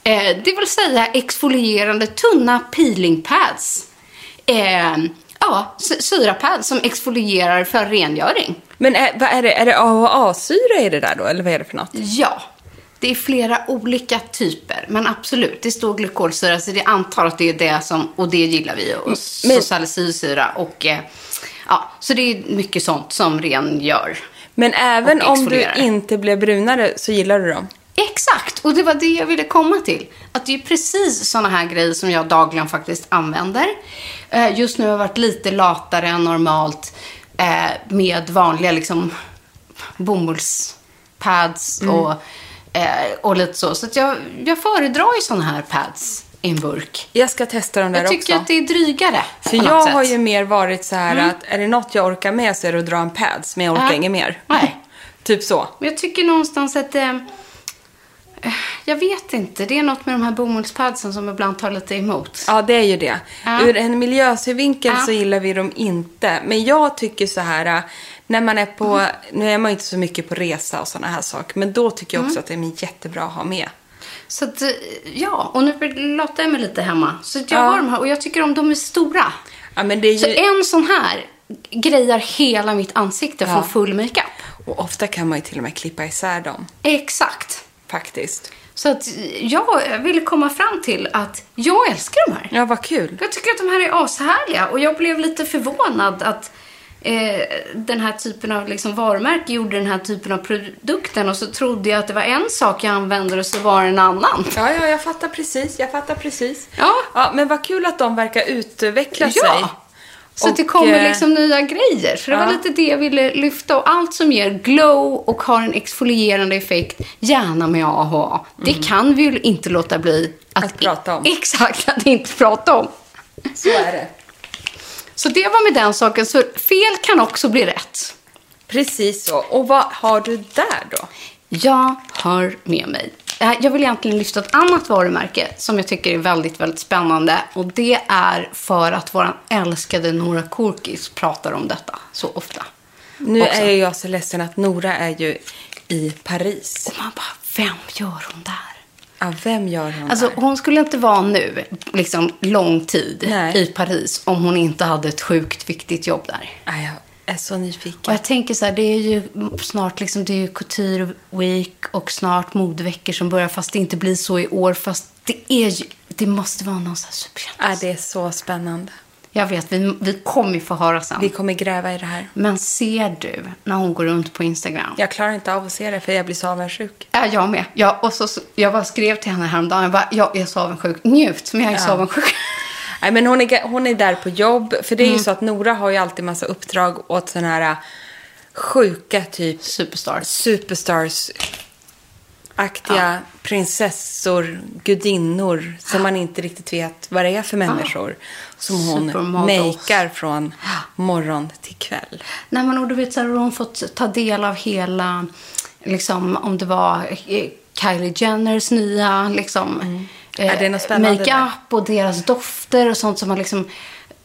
Eh, det vill säga exfolierande tunna peeling pads. Eh, ja, sy- syrapads som exfolierar för rengöring. Men är, vad är det? Är det AHA-syra i det där då? Eller vad är det för något? Ja, det är flera olika typer. Men absolut, det står glykolsyra. Så det antar att det är det som, och det gillar vi. Och Men- salicylsyra och eh, ja, så det är mycket sånt som rengör. Men även Och om du inte blev brunare så gillar du dem? Exakt, och det var det jag ville komma till. Att det är precis såna här grejer som jag dagligen faktiskt använder. Eh, Just nu har jag varit lite latare än normalt eh, med vanliga liksom bomullspads Mm. Eh, och lite så. Så jag, jag föredrar ju såna här pads i en burk. Jag ska testa dem där Jag tycker också. att det är drygare. För jag har ju mer varit så här Mm. att är det något jag orkar med så är det att dra en pads, men jag orkar Ja. inget mer. Nej. *laughs* typ så. Men jag tycker någonstans att... Eh, eh, jag vet inte. Det är något med de här bomullspadsen som ibland tar lite emot. Ja, det är ju det. Ja. Ur en miljösynvinkel Ja. så gillar vi dem inte. Men jag tycker så här, äh, när man är på, Mm. nu är man inte så mycket på resa och sådana här saker, men då tycker jag också Mm. att det är jättebra att ha med. Så att, eh, ja, och nu låter jag mig lite hemma. Så jag Ja. har de här och jag tycker om de är stora. Ja, men det är Så ju, en sån här grejar hela mitt ansikte Ja. från full makeup. och ofta kan man ju till och med klippa isär dem, Exakt. faktiskt. Så att jag ville komma fram till att jag älskar de här. Ja, vad kul. Jag tycker att de här är ashärliga och jag blev lite förvånad att eh, den här typen av liksom, varumärke gjorde den här typen av produkten och så trodde jag att det var en sak jag använde och så var det en annan. Ja, ja, jag fattar precis. Jag fattar precis. Ja. ja men vad kul att de verkar utveckla sig. Ja. Så att det Och, kommer eh, liksom nya grejer. Så det var ja. lite det jag ville lyfta. Och allt som ger glow och har en exfolierande effekt, gärna med AHA. Det kan vi ju inte låta bli Mm. Att prata om. *laughs* Exakt, att inte prata om. Så är det. Så det var med den saken. Så fel kan också bli rätt. Precis så. Och vad har du där då? Jag har med mig. eh, Jag vill egentligen lyfta ett annat varumärke som jag tycker är väldigt, väldigt spännande. Och det är för att vår älskade Nora Korkis pratar om detta så ofta. Nu Också. är jag så ledsen att Nora är ju i Paris. Och man bara, vem gör hon där? Ja, vem gör hon Alltså, där? hon skulle inte vara nu, liksom lång tid Nej. i Paris om hon inte hade ett sjukt viktigt jobb där. Ja, jag är så nyfiken. Och jag tänker så här, det är ju snart liksom, det är ju Couture Week och snart modeveckor som börjar, fast det inte blir så i år. Fast det är ju, det måste vara någon sån här superkändis. Ja, det är så spännande. Jag vet, vi, vi kommer ju få höra sen. Vi kommer gräva i det här. Men ser du när hon går runt på Instagram? Jag klarar inte av att se det för jag blir så avundsjuk. Ja, jag med. Ja, och så, så- jag bara skrev till henne häromdagen, jag bara, jag är så avundsjuk. Njut, som jag är så Ja. avundsjuk. *laughs* Nej, men hon är, hon är där på jobb. För det är ju så att Nora har ju alltid massa uppdrag åt sådana här äh, sjuka typ Superstars. superstars aktiga prinsessor, gudinnor som man inte riktigt vet vad det är för människor. Som hon makear från morgon till kväll. Nej, men och du vet, så har hon fått ta del av hela, liksom, om det var eh, Kylie Jenners nya, liksom, Mm. Ja, spännande makeup och deras dofter och sånt som har liksom,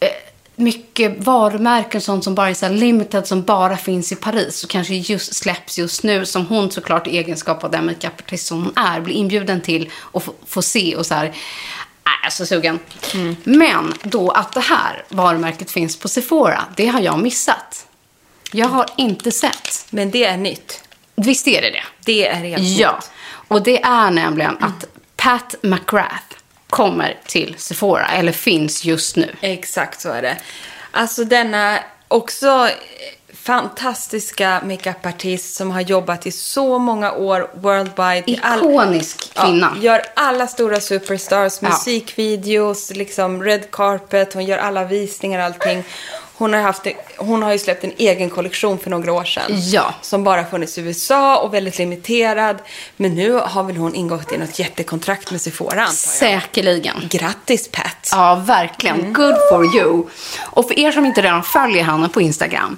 eh, mycket varumärken sånt som bara är så limited, som bara finns i Paris och kanske just släpps just nu, som hon såklart i egenskap av den makeupartist som hon är, blir inbjuden till och få, se och så här, äh, så sugen. Mm. Men då att det här varumärket finns på Sephora, det har jag missat. Jag har inte sett. Men det är nytt. Visst är det det? Det är helt Ja. nytt. Och det är nämligen att Pat McGrath kommer till Sephora, eller finns just nu. Exakt så är det. Alltså denna också fantastiska makeupartist som har jobbat i så många år worldwide. i all- Ikonisk kvinna. Ja, gör alla stora superstars, musikvideos, liksom red carpet, hon gör alla visningar allting. Hon har, haft, hon har ju släppt en egen kollektion för några år sedan. Ja. Som bara funnits i USA och väldigt limiterad. Men nu har väl hon ingått i något jättekontrakt med Sephora antar jag. Säkerligen. Grattis Pat! Ja, verkligen. Mm. Good for you. Och för er som inte redan följer henne på Instagram,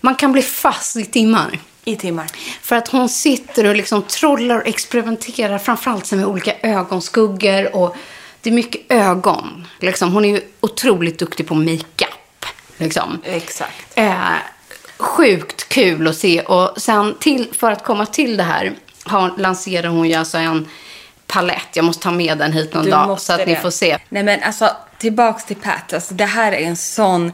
man kan bli fast i timmar. I timmar. För att hon sitter och liksom trollar och experimenterar, framförallt med olika ögonskuggor och det är mycket ögon. Liksom. Hon är ju otroligt duktig på makeup. Liksom. Exakt. Eh, sjukt kul att se. Och sen till, för att komma till det här har, lanserar hon ju alltså en palett. Jag måste ta med den hit någon Du dag så att ni det. får se. Nej men alltså tillbaks till Pat. Alltså, det här är en sån...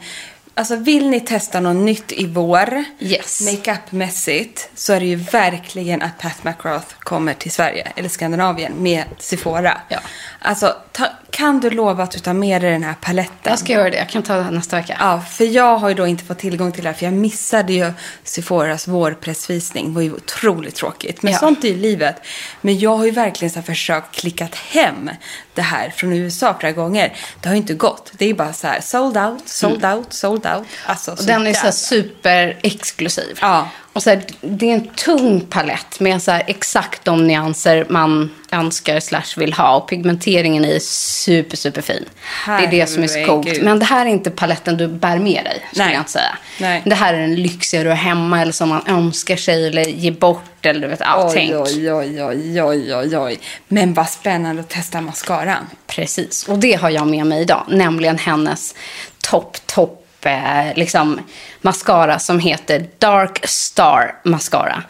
Alltså vill ni testa något nytt i vår, Yes. makeupmässigt, så är det ju verkligen att Pat McGrath kommer till Sverige, eller Skandinavien, med Sephora. Ja. Alltså, ta, kan du lova att du tar med dig den här paletten? Jag ska göra det. Jag kan ta det nästa vecka. Ja, för jag har ju då inte fått tillgång till det här, för jag missade ju Sephoras vårpressvisning. Det var ju otroligt tråkigt. Men Ja. sånt är ju livet. Men jag har ju verkligen så försökt klickat hem det här från USA flera gånger. Det har ju inte gått. Det är bara så här, sold out, sold out, sold out. Alltså. Och den är så superexklusiv. Ja. Och så här, det är en tung palett med så här exakt de nyanser man önskar slash vill ha. Och pigmenteringen är super, super fin. Det är det som är så coolt. Herregud. Men det här är inte paletten du bär med dig, skulle Nej. jag inte säga. Nej. Det här är en lyxigare du har hemma eller som man önskar sig eller ger bort eller du vet, tänk. oj, oj, oj, oj, oj, oj. Men vad spännande att testa mascaran. Precis, och det har jag med mig idag. Nämligen hennes topp, topp eh, liksom mascara som heter Dark Star Mascara.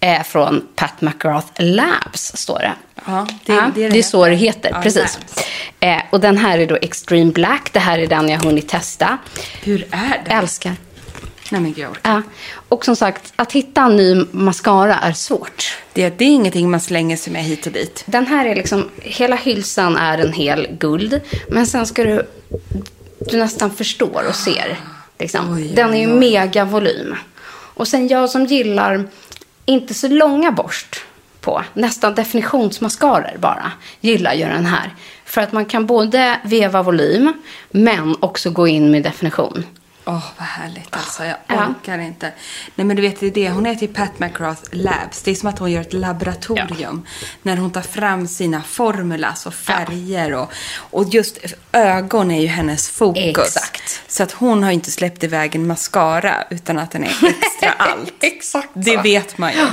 Eh, från Pat McGrath Labs, står det. Ja, det- ja, det är det, det är så det heter. Ja, precis. Eh, och den här är då Extreme Black. Det här är den jag hunnit testa. Hur är det? Älskar. Nej men gud, jag orkar. Ja. Och som sagt, att hitta en ny mascara är svårt. det, det är ingenting man slänger sig med hit och dit. Den här är liksom, hela hylsan är en hel guld. Men sen ska du, du nästan förstår och ser. Liksom. Oj, Den är ju oj. mega volym. Och sen jag som gillar inte så långa borst på, nästan definitionsmascaror bara, gillar ju den här. För att man kan både veva volym, men också gå in med definition. Åh, vad härligt alltså. Jag Ja. orkar inte. Nej, men du vet, det är det. Hon heter ju Pat McGrath Labs. Det är som att hon gör ett laboratorium. När hon tar fram sina formulas och färger. Och, och just ögon är ju hennes fokus. Exakt. Så att hon har ju inte släppt iväg en mascara utan att den är extra *laughs* allt. Exakt Det så. vet man ju.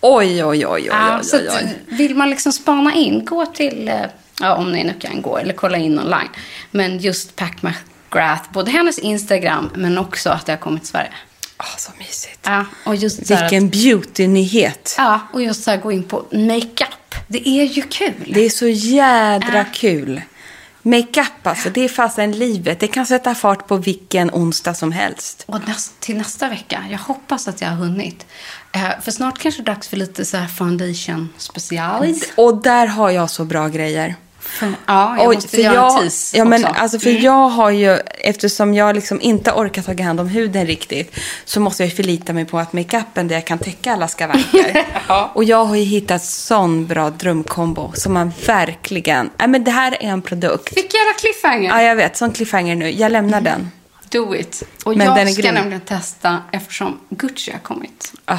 Oj, oj, oj, oj, Ja, oj, så oj, oj. vill man liksom spana in, gå till, eh, ja, om ni nu kan gå, eller kolla in online. Men just Pac McGrath, både hennes Instagram, men också att det har kommit till Sverige. Åh, så mysigt. Ja, och just att- Vilken beauty-nyhet. Ja, och just så här gå in på makeup. Det är ju kul. Det är så jädra kul. Makeup alltså, det är fasen livet. Det kan sätta fart på vilken onsdag som helst. Och näst, till nästa vecka, jag hoppas att jag har hunnit. Eh, för snart kanske det är dags för lite så här foundation specialis. Och där har jag så bra grejer. Ja, jag Oj, måste för göra jag, en tease ja, men, också. Mm. alltså, för jag har ju, eftersom jag liksom inte orkar ta hand om huden riktigt, så måste jag förlita mig på att makeupen där jag kan täcka alla skavanker. *laughs* Och jag har ju hittat sån bra drömkombo som man verkligen, nej men det här är en produkt. Fick göra cliffhanger. Ja, jag vet, sån cliffhanger nu. Jag lämnar den. Do it. Och Men jag ska grym. nämligen testa eftersom Gucci har kommit. Ah.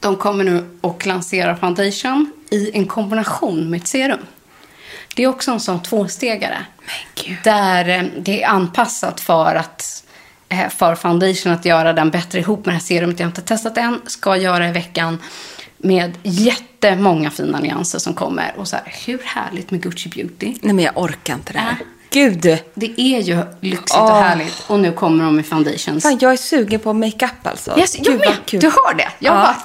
De kommer nu att lansera foundation i en kombination med ett serum. Det är också en sån tvåstegare. Där eh, det är anpassat för att eh, för foundation att göra den bättre ihop med det här serumet. Jag inte testat än. Ska göra i veckan. Med jättemånga fina nyanser som kommer. Och så här, hur härligt med Gucci Beauty. Nej, men jag orkar inte det här. Ja. Gud! Det är ju lyxigt Åh. och härligt. Och nu kommer de med foundations. Fan, jag är sugen på makeup alltså. Yes, jag Gud, med. Du har det. Jag ja. bara...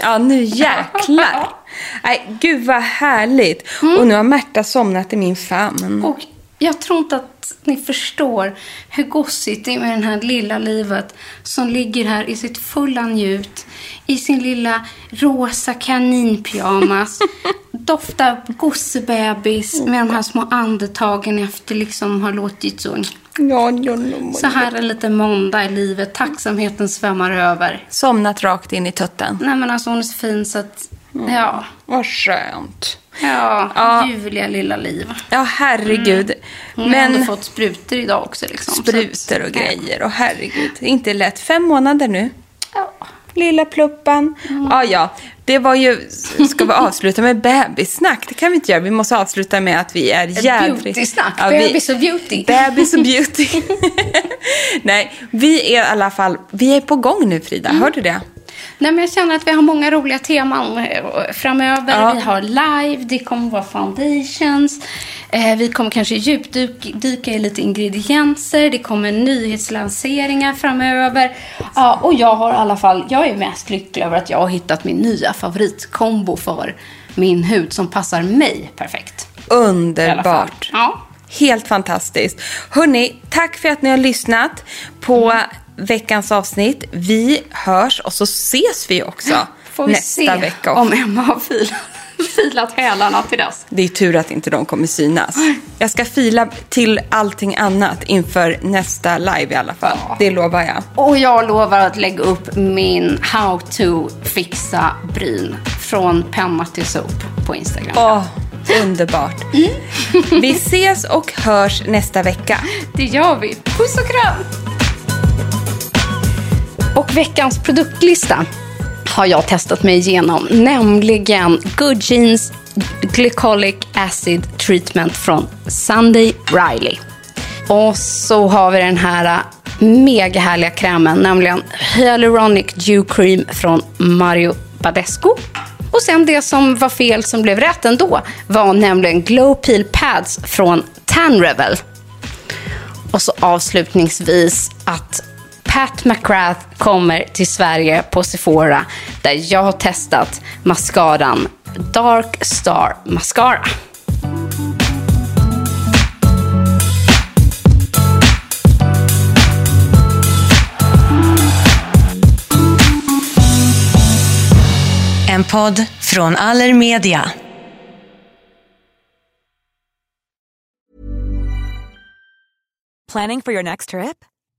Ja, nu jäklar. *laughs* Nej, gud vad härligt. Mm. Och nu har Märta somnat i min famn. Och jag tror inte att ni förstår hur gossigt det är med det här lilla livet som ligger här i sitt fulla njut i sin lilla rosa kaninpyjamas. *laughs* Doftar gossebebis med de här små andetagen efter liksom har låtit så. Ja, ja, ja, Så här en liten måndag i livet. Tacksamheten svämmar över. Somnat rakt in i tutten. Nej men alltså hon är så fin så att, ja. Vad skönt. Ja, Ja. ljuvliga lilla liv. Ja, herregud. Hon har ändå Men fått sprutor idag också. Liksom, sprutor och grejer. Och herregud, inte lätt. Fem månader nu. Ja. Lilla pluppan. Ja, ja. Det var ju... Ska vi avsluta med bebissnack? Det kan vi inte göra. Vi måste avsluta med att vi är jävligt... Beauty-snack. Ja, vi- Bebis och beauty. Bebis och beauty. *laughs* Nej, vi är i alla fall... Vi är på gång nu, Frida. Mm. Hör du det? Nej, men jag känner att vi har många roliga teman eh, framöver. Ja. Vi har live, det kommer vara foundations. Eh, vi kommer kanske djupdyka i lite ingredienser. Det kommer nyhetslanseringar framöver. Ja, och jag har i alla fall, jag är mest lycklig över att jag har hittat min nya favoritkombo för min hud som passar mig perfekt. Underbart. Ja. Helt fantastiskt. Hörni, tack för att ni har lyssnat på veckans avsnitt. Vi hörs och så ses vi också Får vi nästa se vecka. om Emma har filat, *laughs* filat hälarna till dess. Det är tur att inte de kommer synas. Jag ska fila till allting annat inför nästa live i alla fall. Det lovar jag. Och jag lovar att lägga upp min How to fixa bryn från penna till sop på Instagram. Åh, underbart. Vi ses och hörs nästa vecka. *laughs* Det gör vi. Puss och kram! Och veckans produktlista har jag testat mig igenom, nämligen Good Jeans Glycolic Acid Treatment från Sunday Riley. Och så har vi den här mega härliga krämen, nämligen Hyaluronic Dew Cream från Mario Badescu. Och sen det som var fel som blev rätt ändå var nämligen Glow Peel Pads från Tan Rebel. Och så avslutningsvis att Pat McGrath kommer till Sverige på Sephora där jag har testat mascaran Dark Star Mascara. En podd från Allermedia. Planning for your next trip?